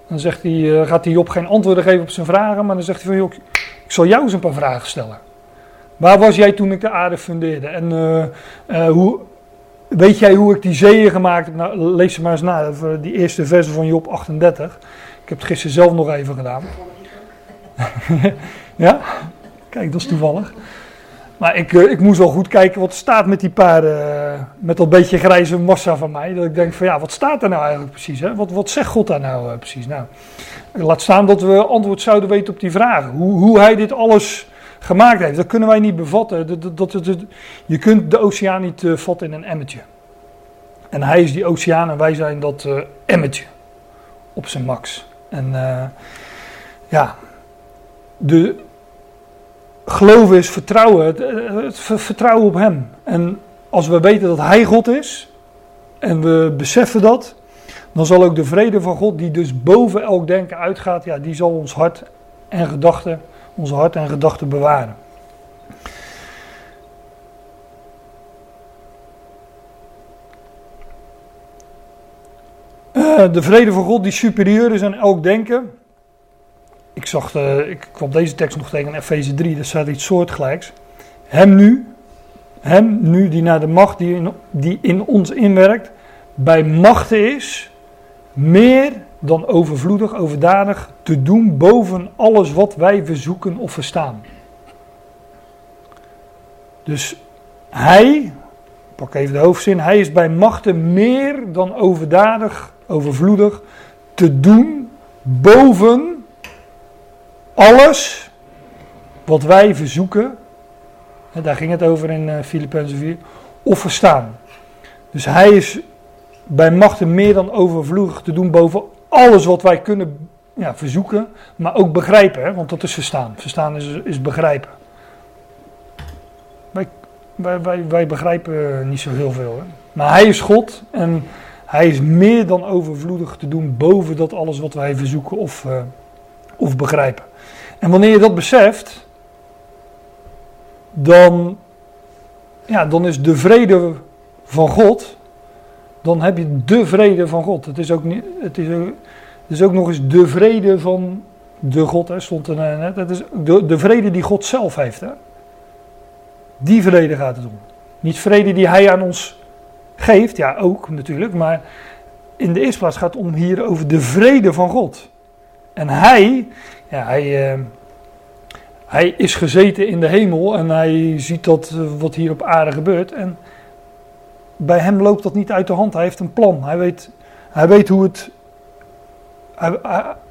Dan zegt hij, gaat hij Job geen antwoorden geven op zijn vragen. Maar dan zegt hij van Job, ik zal jou eens een paar vragen stellen. Waar was jij toen ik de aarde fundeerde? En hoe, weet jij hoe ik die zeeën gemaakt heb? Nou, lees ze maar eens na, die eerste versen van Job 38. Ik heb het gisteren zelf nog even gedaan. ja? Kijk, dat is toevallig. Maar ik, uh, ik moest wel goed kijken wat staat met die paarden. Uh, met dat beetje grijze massa van mij. Dat ik denk van ja, wat staat er nou eigenlijk precies? Hè? Wat, wat zegt God daar nou uh, precies? Nou, laat staan dat we antwoord zouden weten op die vragen. Hoe, hoe hij dit alles gemaakt heeft, dat kunnen wij niet bevatten. Dat, dat, je kunt de oceaan niet vatten in een emmetje. En hij is die oceaan en wij zijn dat emmetje. Op zijn max. En ja, de geloven is vertrouwen, het, het, vertrouwen op Hem. En als we weten dat Hij God is, en we beseffen dat, dan zal ook de vrede van God, die dus boven elk denken uitgaat, ja, die zal ons hart en gedachten, onze hart en gedachten bewaren. Uh, de vrede van God die superieur is aan elk denken, ik, zag, uh, ik kwam deze tekst nog tegen in Efeze 3, daar staat iets soortgelijks. Hem nu, hem nu die naar de macht die in, die in ons inwerkt, bij machten is, meer dan overvloedig, overdadig te doen boven alles wat wij verzoeken of verstaan. Dus hij, pak even de hoofdzin, hij is bij machten meer dan overdadig, overvloedig te doen boven alles wat wij verzoeken, daar ging het over in uh, Filippenzen 4, of verstaan. Dus hij is bij machten meer dan overvloedig te doen boven alles wat wij kunnen ja, verzoeken, maar ook begrijpen, hè, want dat is verstaan. Verstaan is, is begrijpen. Wij, wij, wij, wij begrijpen niet zo heel veel. Hè. Maar hij is God en hij is meer dan overvloedig te doen boven dat alles wat wij verzoeken of, uh, of begrijpen. En wanneer je dat beseft, dan, ja, dan is de vrede van God, dan heb je de vrede van God. Het is ook, niet, het is ook, ook nog eens de vrede van de God, hè, stond er net. Het is de, de vrede die God zelf heeft. Hè. Die vrede gaat het om. Niet vrede die hij aan ons geeft, ja ook natuurlijk, maar in de eerste plaats gaat het om hier over de vrede van God. En hij, ja, hij, uh, hij is gezeten in de hemel en hij ziet dat uh, wat hier op aarde gebeurt. En bij hem loopt dat niet uit de hand. Hij heeft een plan. Hij weet, hij weet hoe het.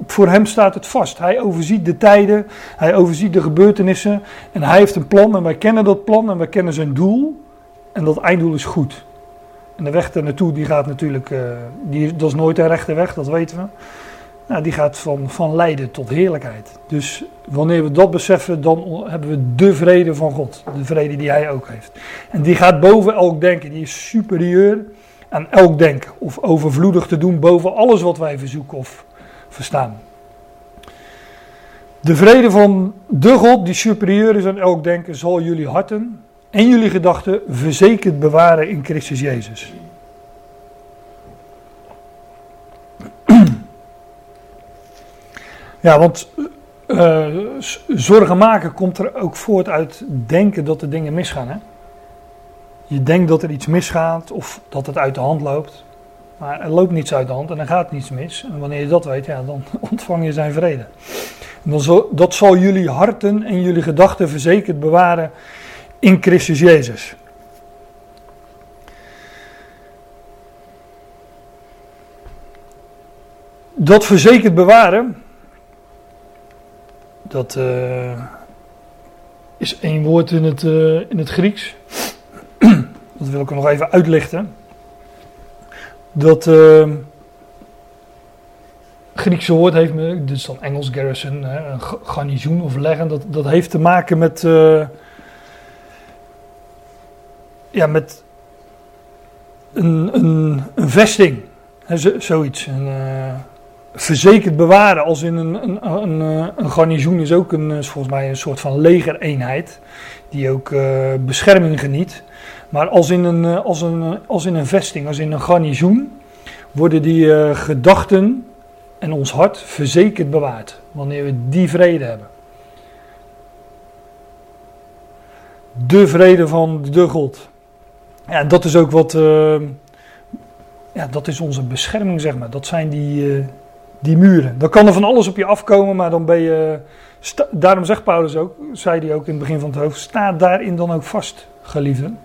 Voor hem staat het vast. Hij overziet de tijden, hij overziet de gebeurtenissen en hij heeft een plan en wij kennen dat plan en wij kennen zijn doel. En dat einddoel is goed. En de weg er naartoe, die gaat natuurlijk, uh, die, dat is nooit een rechte weg, dat weten we. Nou, die gaat van, van lijden tot heerlijkheid. Dus wanneer we dat beseffen, dan hebben we de vrede van God. De vrede die Hij ook heeft. En die gaat boven elk denken. Die is superieur aan elk denken. Of overvloedig te doen boven alles wat wij verzoeken of verstaan. De vrede van de God, die superieur is aan elk denken, zal jullie harten en jullie gedachten verzekerd bewaren in Christus Jezus. Ja, want uh, zorgen maken komt er ook voort uit denken dat er dingen misgaan. Hè? Je denkt dat er iets misgaat of dat het uit de hand loopt. Maar er loopt niets uit de hand en er gaat niets mis. En wanneer je dat weet, ja, dan ontvang je zijn vrede. En dan zal, dat zal jullie harten en jullie gedachten verzekerd bewaren in Christus Jezus. Dat verzekerd bewaren, dat uh, is één woord in het, uh, in het Grieks. dat wil ik nog even uitlichten. Dat uh, Griekse woord heeft, dit is dan Engels garrison, hè, een garnizoen of leggen, dat, dat heeft te maken met, ja, met een, een, vesting, hè, zoiets. Verzekerd bewaren, als in een, een, een, eh, een garnizoen is ook een, is volgens mij een soort van legereenheid, die ook uh, bescherming geniet. Maar als in, een, eh, als, een, als in een vesting, als in een garnizoen, worden die gedachten en ons hart verzekerd bewaard, wanneer we die vrede hebben. De vrede van de God. Ja, dat is ook wat, ja, dat is onze bescherming, zeg maar. Dat zijn die, die muren. Dan kan er van alles op je afkomen, maar dan ben je. Daarom zegt Paulus ook, zei hij ook in het begin van het hoofd: sta daarin dan ook vast, geliefden.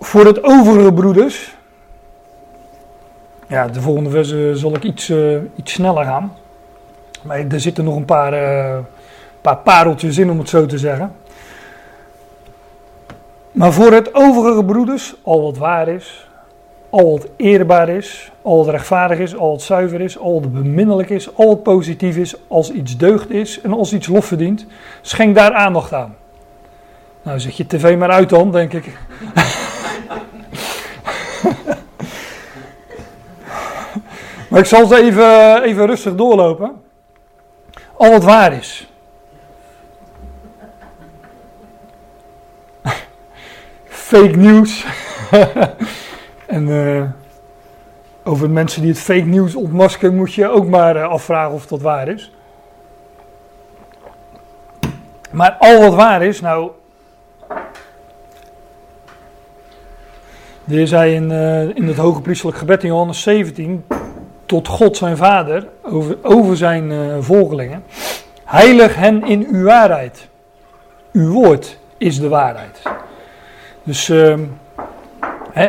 Voor het overige broeders. Ja, de volgende verse zal ik iets, uh, iets sneller gaan. Maar er zitten nog een paar, uh, paar pareltjes in, om het zo te zeggen. Maar voor het overige broeders, al wat waar is, al wat eerbaar is, al wat rechtvaardig is, al wat zuiver is, al wat beminnelijk is, al wat positief is, als iets deugd is en als iets lof verdient, schenk daar aandacht aan. Nou, zet je tv maar uit dan, denk ik. maar ik zal ze even, even rustig doorlopen. Al wat waar is. Fake nieuws. en uh, over mensen die het fake nieuws ontmaskeren moet je ook maar uh, afvragen of dat waar is. Maar al wat waar is, nou. De zei in, uh, in het hoge priestelijk gebed in Johannes 17 tot God zijn vader over, over zijn volgelingen. Heilig hen in uw waarheid. Uw woord is de waarheid. Dus uh,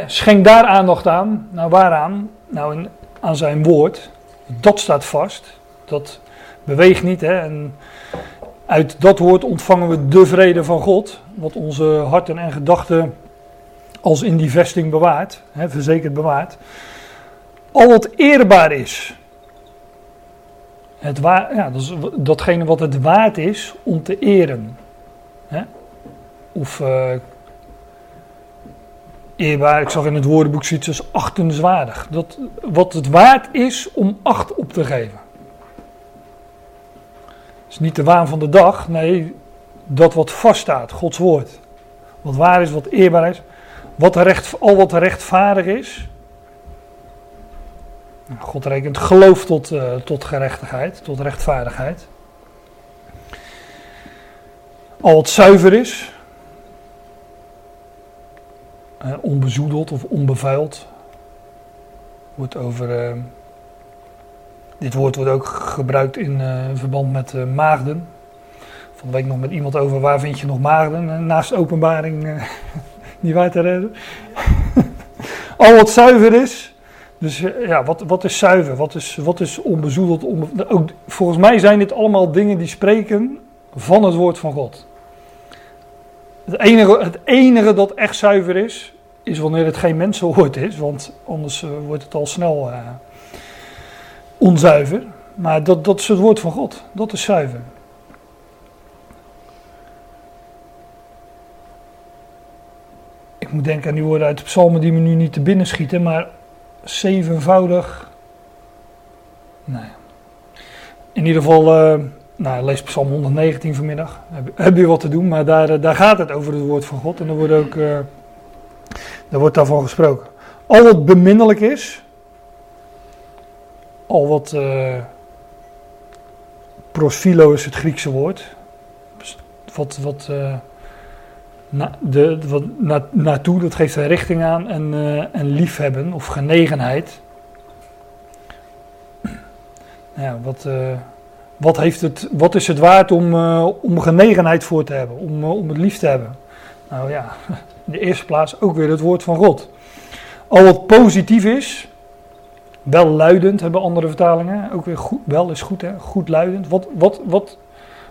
schenk daar aandacht aan. Nou, waaraan? Nou, aan zijn woord. Dat staat vast. Dat beweegt niet. Hè? En uit dat woord ontvangen we de vrede van God. Wat onze harten en gedachten als in die vesting bewaart. Hè, verzekerd bewaart. Al wat eerbaar is. Het wa ja, dat is datgene wat het waard is om te eren. Hè? Of uh, eerbaar. Ik zag in het woordenboek zoiets als achtenswaardig. Dat, wat het waard is om acht op te geven. Het is niet de waan van de dag, nee, dat wat vaststaat, Gods woord. Wat waar is, wat eerbaar is. Wat recht, al wat rechtvaardig is. God rekent geloof tot, uh, tot gerechtigheid, tot rechtvaardigheid. Al wat zuiver is, uh, onbezoedeld of onbevuild. Wordt over, uh, dit woord wordt ook gebruikt in uh, verband met maagden. Van de nog met iemand over waar vind je nog maagden naast openbaring niet waar te redden. Al wat zuiver is. Dus ja, wat, wat is zuiver? Wat is, wat is onbezoedeld? Onbe ook, volgens mij zijn dit allemaal dingen die spreken van het woord van God. Het enige, het enige dat echt zuiver is, is wanneer het geen mensenwoord is, want anders uh, wordt het al snel uh, onzuiver. Maar dat, dat is het woord van God, dat is zuiver. Ik moet denken aan die woorden uit de psalmen die me nu niet te binnen schieten, maar zevenvoudig. Ja. In ieder geval. Uh, nou, lees Psalm 119 vanmiddag. Heb, heb, je wat te doen, maar daar, eh, daar gaat het over het woord van God. En er wordt ook uh, er wordt daarvan gesproken. Al wat beminnelijk is, al wat uh, prosphilo is het Griekse woord. Wat, wat, uh, na, de, wat, na, naartoe, dat geeft een richting aan. En, en liefhebben of genegenheid. Ja, wat, wat, heeft het, wat is het waard om, uh, om genegenheid voor te hebben? Om, om het lief te hebben? Nou ja, in de eerste plaats ook weer het woord van God. Al wat positief is, wel luidend hebben andere vertalingen. Ook weer goed, wel is goed, hè? goed luidend. Wat, wat, wat,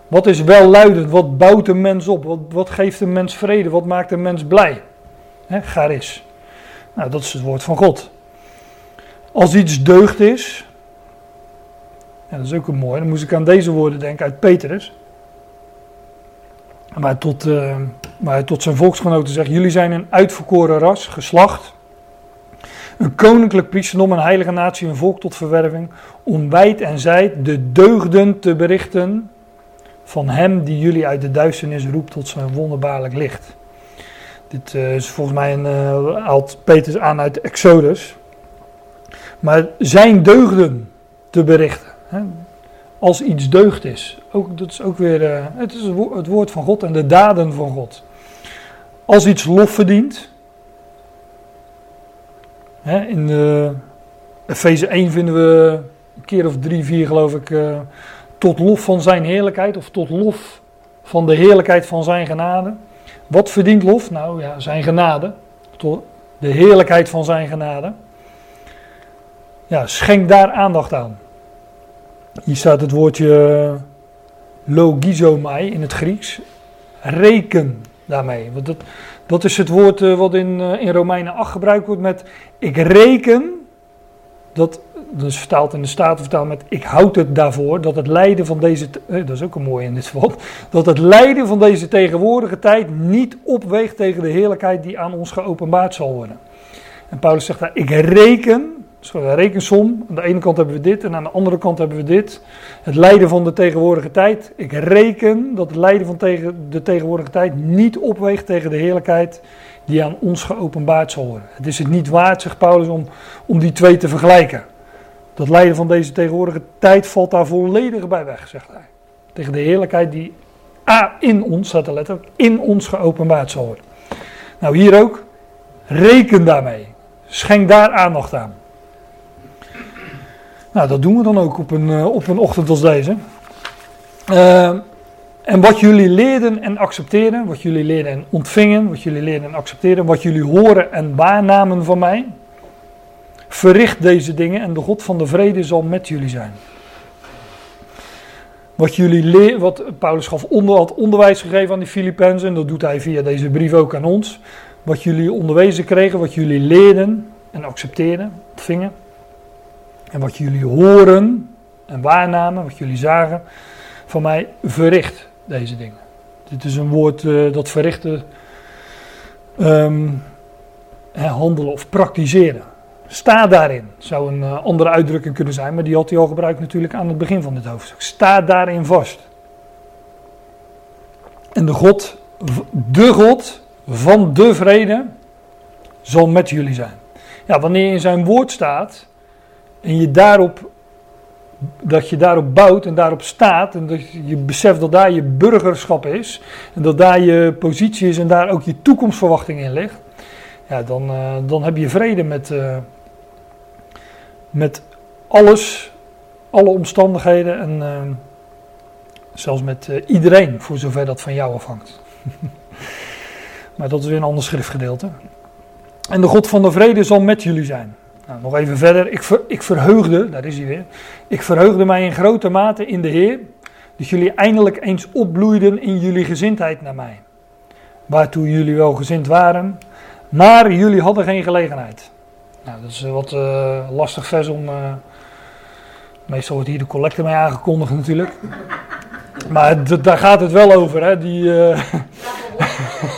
wat is wel luidend? Wat bouwt een mens op? Wat, wat geeft een mens vrede? Wat maakt een mens blij? Hè, garis. Nou, dat is het woord van God. Als iets deugd is, ja, dat is ook een mooi. Dan moest ik aan deze woorden denken uit Petrus. Waar tot, waar tot zijn volksgenoten zegt: Jullie zijn een uitverkoren ras, geslacht. Een koninklijk priesterdom, een heilige natie, een volk tot verwerving. Om wijd en zijd de deugden te berichten van hem die jullie uit de duisternis roept tot zijn wonderbaarlijk licht. Dit uh, is volgens mij een, uh, haalt Petrus aan uit Exodus. Maar zijn deugden te berichten. Als iets deugd is. Ook, dat is ook weer uh, het, is het woord van God en de daden van God. Als iets lof verdient. Hè, in de Efeze 1 vinden we een keer of drie, vier geloof ik tot lof van zijn heerlijkheid of tot lof van de heerlijkheid van zijn genade. Wat verdient lof? Nou ja, zijn genade. Tot de heerlijkheid van zijn genade. Ja, schenk daar aandacht aan. Hier staat het woordje logizomai in het Grieks. Reken daarmee. Want dat, dat is het woord eh, wat in, eh, in Romeinen 8 gebruikt wordt met ik reken dat dus vertaald in de Staten vertaald met ik houd het daarvoor dat het lijden van deze, eh, dat is ook een mooi in dit geval, dat het lijden van deze tegenwoordige tijd niet opweegt tegen de heerlijkheid die aan ons geopenbaard zal worden. En Paulus zegt daar, ik reken, een rekensom, aan de ene kant hebben we dit en aan de andere kant hebben we dit. Het lijden van de tegenwoordige tijd, ik reken dat het lijden van tegen, de tegenwoordige tijd niet opweegt tegen de heerlijkheid die aan ons geopenbaard zal worden. Het is het niet waard, zegt Paulus, om, om die twee te vergelijken. Dat lijden van deze tegenwoordige tijd valt daar volledig bij weg, zegt hij. Tegen de heerlijkheid die A, in ons, staat er letterlijk, in ons geopenbaard zal worden. Nou, hier ook, reken daarmee. Schenk daar aandacht aan. Nou, dat doen we dan ook op een, op een ochtend als deze. Uh, en wat jullie leerden en accepteren, wat jullie leerden en ontvingen, wat jullie leerden en accepteren, wat jullie horen en waarnamen van mij, verricht deze dingen en de God van de vrede zal met jullie zijn. Wat, jullie leer, wat Paulus gaf onder, had onderwijs gegeven aan die Filippenzen, en dat doet hij via deze brief ook aan ons. Wat jullie onderwezen kregen, wat jullie leerden en accepteerden, ontvingen. En wat jullie horen en waarnamen, wat jullie zagen, van mij verricht deze dingen. Dit is een woord uh, dat verrichten, um, handelen of praktiseren. Sta daarin, zou een uh, andere uitdrukking kunnen zijn, maar die had hij al gebruikt natuurlijk aan het begin van dit hoofdstuk. Sta daarin vast. En de God, de God van de vrede zal met jullie zijn. Ja, wanneer je in zijn woord staat en je daarop dat je daarop bouwt en daarop staat en dat je beseft dat daar je burgerschap is en dat daar je positie is en daar ook je toekomstverwachting in ligt, ja, dan, uh, dan heb je vrede met, uh, met alles, alle omstandigheden en uh, zelfs met iedereen, voor zover dat van jou afhangt. maar dat is weer een ander schriftgedeelte. En de God van de vrede zal met jullie zijn. Nou, nog even verder. Ik, ik verheugde, daar is hij weer. Ik verheugde mij in grote mate in de Heer. Dat jullie eindelijk eens opbloeiden in jullie gezindheid naar mij. Waartoe jullie wel gezind waren. Maar jullie hadden geen gelegenheid. Nou, dat is wat uh, lastig vers om. Uh, meestal wordt hier de collecte mee aangekondigd natuurlijk. Maar daar gaat het wel over. Hè? Die, uh,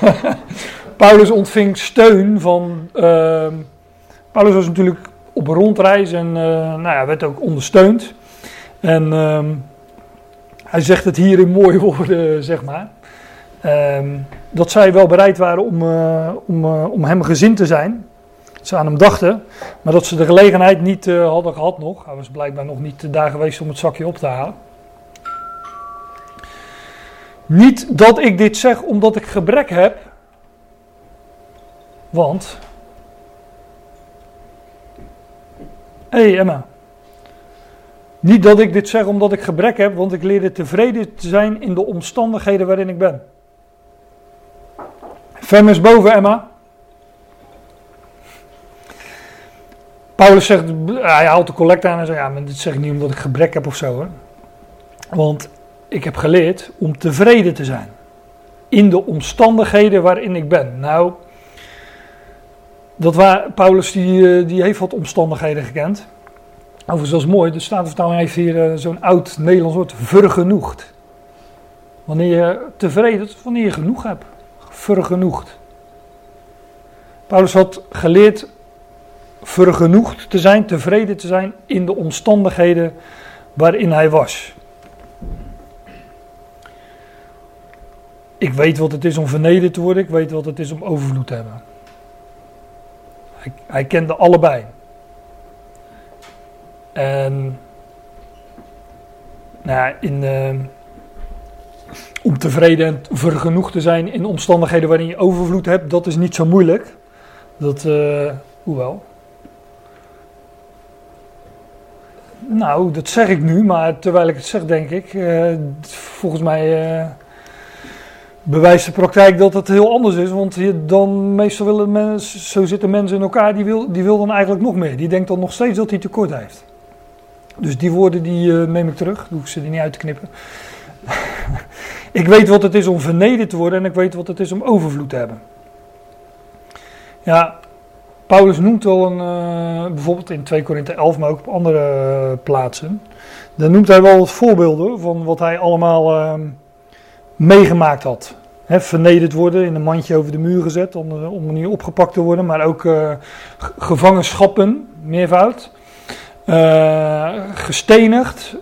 Paulus ontving steun van ehm, Paulus was natuurlijk op een rondreis en uh, nou ja, werd ook ondersteund. En uh, hij zegt het hier in mooie woorden, zeg maar. Uh, dat zij wel bereid waren om, uh, om, om hem gezin te zijn. Ze aan hem dachten. Maar dat ze de gelegenheid niet hadden gehad nog. Hij was blijkbaar nog niet daar geweest om het zakje op te halen. Niet dat ik dit zeg omdat ik gebrek heb Want. Hey Emma. Niet dat ik dit zeg omdat ik gebrek heb, want ik leerde tevreden te zijn in de omstandigheden waarin ik ben. Fem boven, Emma. Paulus zegt, hij haalt de collect aan en zegt, ja, maar dit zeg ik niet omdat ik gebrek heb of zo. Hè. Want ik heb geleerd om tevreden te zijn. In de omstandigheden waarin ik ben. Nou, dat waar, Paulus die, eh, die heeft wat omstandigheden gekend. Overigens, dat is mooi. De Statenvertaling heeft hier eh, zo'n oud Nederlands woord, vergenoegd. Wanneer je tevreden, wanneer je genoeg hebt. Vergenoegd. Paulus had geleerd vergenoegd te zijn, tevreden te zijn in de omstandigheden waarin hij was. Ik weet wat het is om vernederd te worden, ik weet wat het is om overvloed te hebben. Hij, kende allebei. En nou in, uh, om tevreden en vergenoegd te zijn in omstandigheden waarin je overvloed hebt, dat is niet zo moeilijk. Dat, uh, hoewel. Nou, dat zeg ik nu, maar terwijl ik het zeg, denk ik, uh, volgens mij bewijst de praktijk dat het heel anders is. Want je dan meestal willen mensen, zo zitten mensen in elkaar, die wil, die wil dan eigenlijk nog meer. Die denkt dan nog steeds dat hij tekort heeft. Dus die woorden die uh, neem ik terug, hoef ze er niet uit te knippen. ik weet wat het is om vernederd te worden en ik weet wat het is om overvloed te hebben. Ja, Paulus noemt wel een, uh, bijvoorbeeld in 2 Korinthe 11, maar ook op andere uh, plaatsen. Dan noemt hij wel wat voorbeelden van wat hij allemaal uh, meegemaakt had. He, vernederd worden, in een mandje over de muur gezet om, om niet opgepakt te worden, maar ook gevangenschappen, meervoud. gestenigd,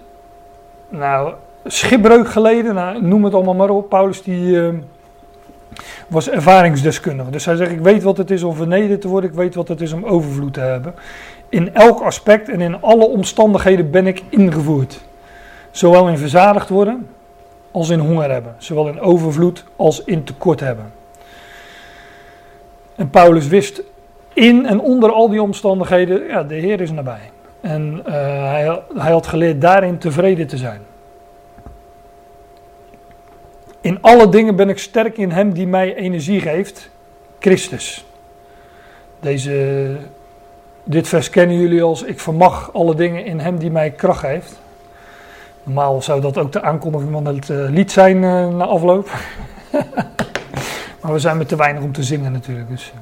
nou, schipbreuk geleden, nou, noem het allemaal maar op. Paulus die was ervaringsdeskundige. Dus hij zegt: Ik weet wat het is om vernederd te worden, ik weet wat het is om overvloed te hebben. In elk aspect en in alle omstandigheden ben ik ingevoerd. Zowel in verzadigd worden als in honger hebben. Zowel in overvloed als in tekort hebben. En Paulus wist in en onder al die omstandigheden, ja, de Heer is nabij. En uh, hij, hij had geleerd daarin tevreden te zijn. In alle dingen ben ik sterk in Hem die mij energie geeft, Christus. Deze, dit vers kennen jullie als ik vermag alle dingen in Hem die mij kracht geeft. Normaal zou dat ook de aankondiging van het uh, lied zijn uh, na afloop. maar we zijn met te weinig om te zingen natuurlijk. Dus.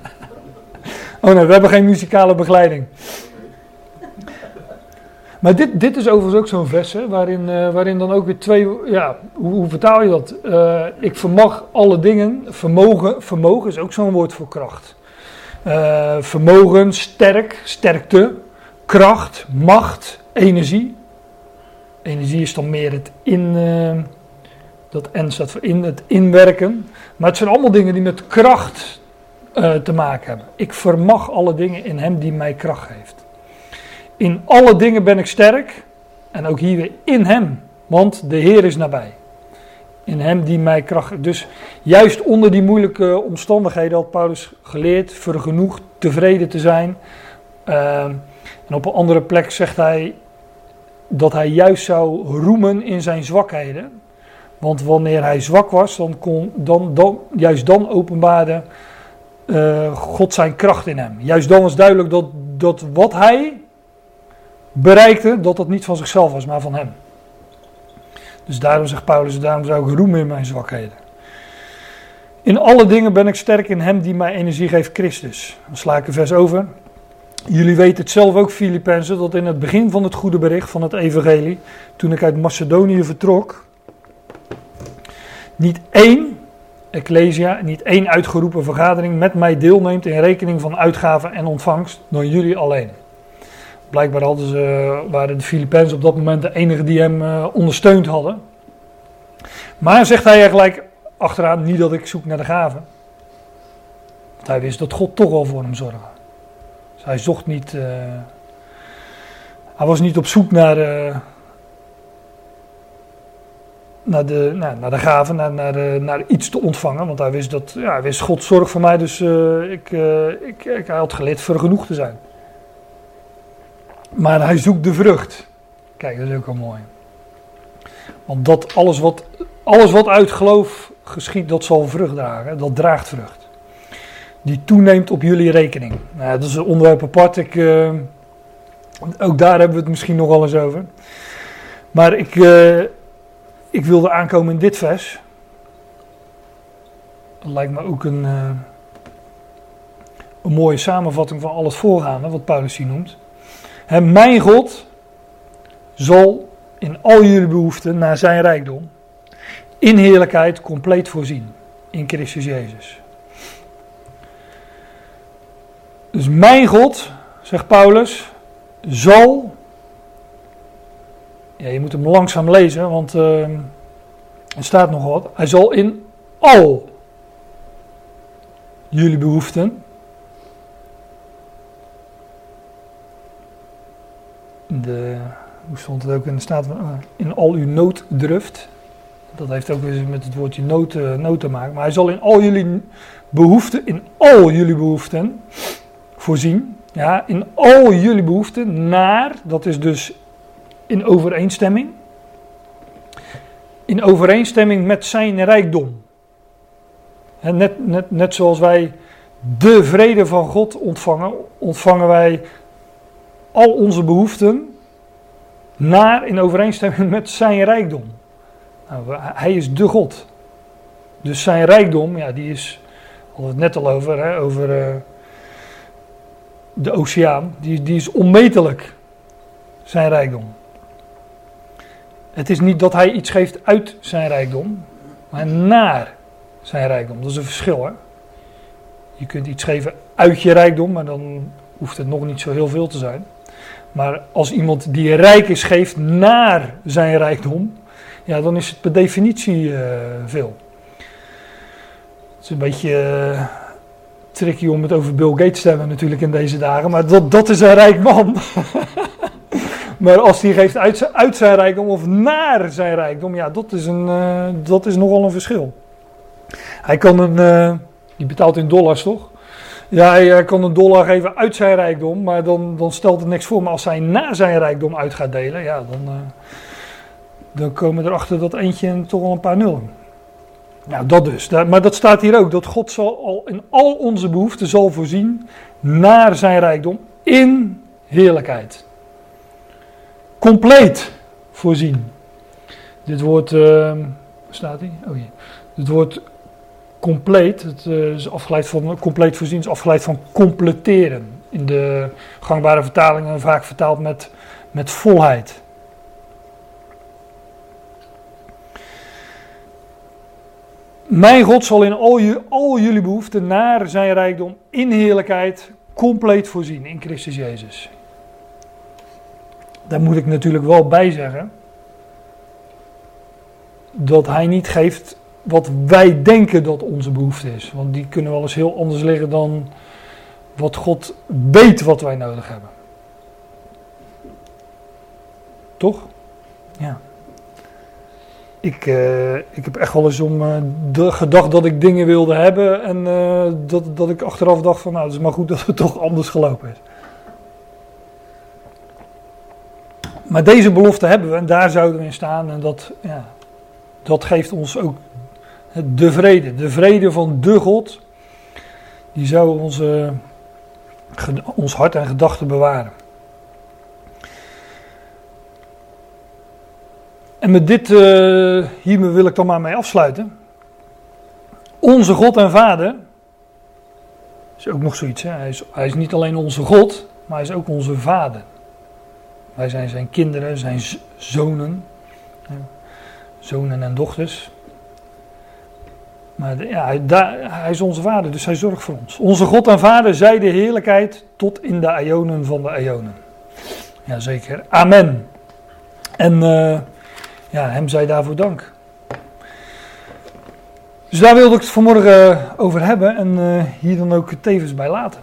oh nee, we hebben geen muzikale begeleiding. Maar dit, dit is overigens ook zo'n vers, hè, waarin, uh, waarin dan ook weer twee, ja, hoe, hoe vertaal je dat? Uh, ik vermag alle dingen, vermogen, vermogen is ook zo'n woord voor kracht. Uh, vermogen, sterk, sterkte, kracht, macht, energie. Energie is dan meer het in, dat N staat voor in, het inwerken. Maar het zijn allemaal dingen die met kracht te maken hebben. Ik vermag alle dingen in hem die mij kracht geeft. In alle dingen ben ik sterk. En ook hier weer in Hem. Want de Heer is nabij. In Hem die mij kracht. Dus juist onder die moeilijke omstandigheden had Paulus geleerd vergenoegd tevreden te zijn. Uh, en op een andere plek zegt hij dat hij juist zou roemen in zijn zwakheden. Want wanneer hij zwak was, dan kon, dan, dan, juist dan openbaarde uh, God zijn kracht in hem. Juist dan was duidelijk dat, dat wat hij bereikte dat dat niet van zichzelf was, maar van hem. Dus daarom zegt Paulus, daarom zou ik roemen in mijn zwakheden. In alle dingen ben ik sterk in hem die mij energie geeft, Christus. Dan sla ik een vers over. Jullie weten het zelf ook, Filippenzen, dat in het begin van het goede bericht van het evangelie, toen ik uit Macedonië vertrok, niet één ecclesia, niet één uitgeroepen vergadering met mij deelneemt in rekening van uitgaven en ontvangst, dan jullie alleen. Blijkbaar hadden ze, waren de Filipijnen op dat moment de enige die hem uh, ondersteund hadden. Maar zegt hij er gelijk achteraan, niet dat ik zoek naar de gaven. Want hij wist dat God toch wel voor hem zorgde. Hij zocht niet, uh, hij was niet op zoek naar, uh, naar de, nou, naar de gave, naar, naar, de- naar iets te ontvangen. Want hij wist dat, ja, hij wist God zorgt voor mij, dus eh, ik, eh, ik, ik, hij had geleerd voor genoeg te zijn. Maar hij zoekt de vrucht. Kijk, dat is ook wel mooi. Want dat alles wat, alles wat uit geloof geschiet, dat zal vrucht dragen. Dat draagt vrucht. Die toeneemt op jullie rekening. Nou, dat is een onderwerp apart. Ik, eh, ook daar hebben we het misschien nog wel eens over. Maar ik, eh, ik wilde aankomen in dit vers. Dat lijkt me ook een, eh, een mooie samenvatting van al het voorgaande, wat Paulus hier noemt. Mijn God zal in al jullie behoeften naar zijn rijkdom in heerlijkheid compleet voorzien in Christus Jezus. Dus mijn God, zegt Paulus, zal. Ja, je moet hem langzaam lezen, want eh, er staat nog wat. Hij zal in al jullie behoeften. De, hoe stond het ook in de staat van. in al uw nooddruft. Dat heeft ook weer met het woordje nood, eh, nood te maken. Maar hij zal in al jullie behoeften, in al jullie behoeften voorzien. Ja, in al jullie behoeften naar, dat is dus in overeenstemming. In overeenstemming met zijn rijkdom. Hè, net, net, net zoals wij de vrede van God ontvangen, ontvangen wij al onze behoeften naar in overeenstemming met zijn rijkdom. Nou, hij is de God. Dus zijn rijkdom, ja, die is, hadden het net al over, hè, over eh, de oceaan, die, die is onmetelijk, zijn rijkdom. Het is niet dat hij iets geeft uit zijn rijkdom, maar naar zijn rijkdom. Dat is een verschil, hè. Je kunt iets geven uit je rijkdom, maar dan hoeft het nog niet zo heel veel te zijn. Maar als iemand die rijk is geeft naar zijn rijkdom, ja, dan is het per definitie eh, veel. Het is een beetje eh, tricky om het over Bill Gates te hebben natuurlijk in deze dagen, maar dat, dat is een rijk man. maar als hij geeft uit, zijn- uit zijn rijkdom of naar zijn rijkdom, ja, dat is, een, eh, dat is nogal een verschil. Hij kan een, eh, die betaalt in dollars toch? Ja, hij eh, kan een dollar geven uit zijn rijkdom, maar dan, dan stelt het niks voor. Maar als hij naar zijn rijkdom uit gaat delen, ja, dan, dan komen er achter dat eentje toch wel een paar nullen. Nou, dat dus. Maar dat staat hier ook, dat God zal al in al onze behoeften zal voorzien naar zijn rijkdom in heerlijkheid. Compleet voorzien. Dit woord, waar staat? Oh hier. Dit woord compleet, het eh, is afgeleid van, compleet voorzien is afgeleid van completeren. In de gangbare vertalingen vaak vertaald met, met volheid. Mijn God zal in al, ju- al jullie behoeften naar zijn rijkdom in heerlijkheid compleet voorzien in Christus Jezus. Daar moet ik natuurlijk wel bij zeggen dat hij niet geeft wat wij denken dat onze behoefte is. Want die kunnen wel eens heel anders liggen dan wat God weet wat wij nodig hebben. Toch? Ja. Ik, eh, ik heb echt wel eens om eh, de, gedacht dat ik dingen wilde hebben. En eh, dat, dat ik achteraf dacht van nou, het is maar goed dat het toch anders gelopen is. Maar deze belofte hebben we en daar zouden we in staan. En dat, ja, dat geeft ons ook de vrede. De vrede van de God. Die zou onze, ons hart en gedachten bewaren. En met dit, eh, hiermee wil ik dan maar mee afsluiten. Onze God en Vader. Is ook nog zoiets. Hè? Hij, is, hij is niet alleen onze God, maar hij is ook onze Vader. Wij zijn zijn kinderen, zijn zonen. Ja, Zonen en dochters. Maar ja, hij, daar- hij is onze vader, dus hij zorgt voor ons. Onze God en Vader, zij de heerlijkheid tot in de eonen van de eonen. Jazeker. Amen. En eh, ja, hem zij daarvoor dank. Dus daar wilde ik het vanmorgen over hebben en eh, hier dan ook tevens bij laten.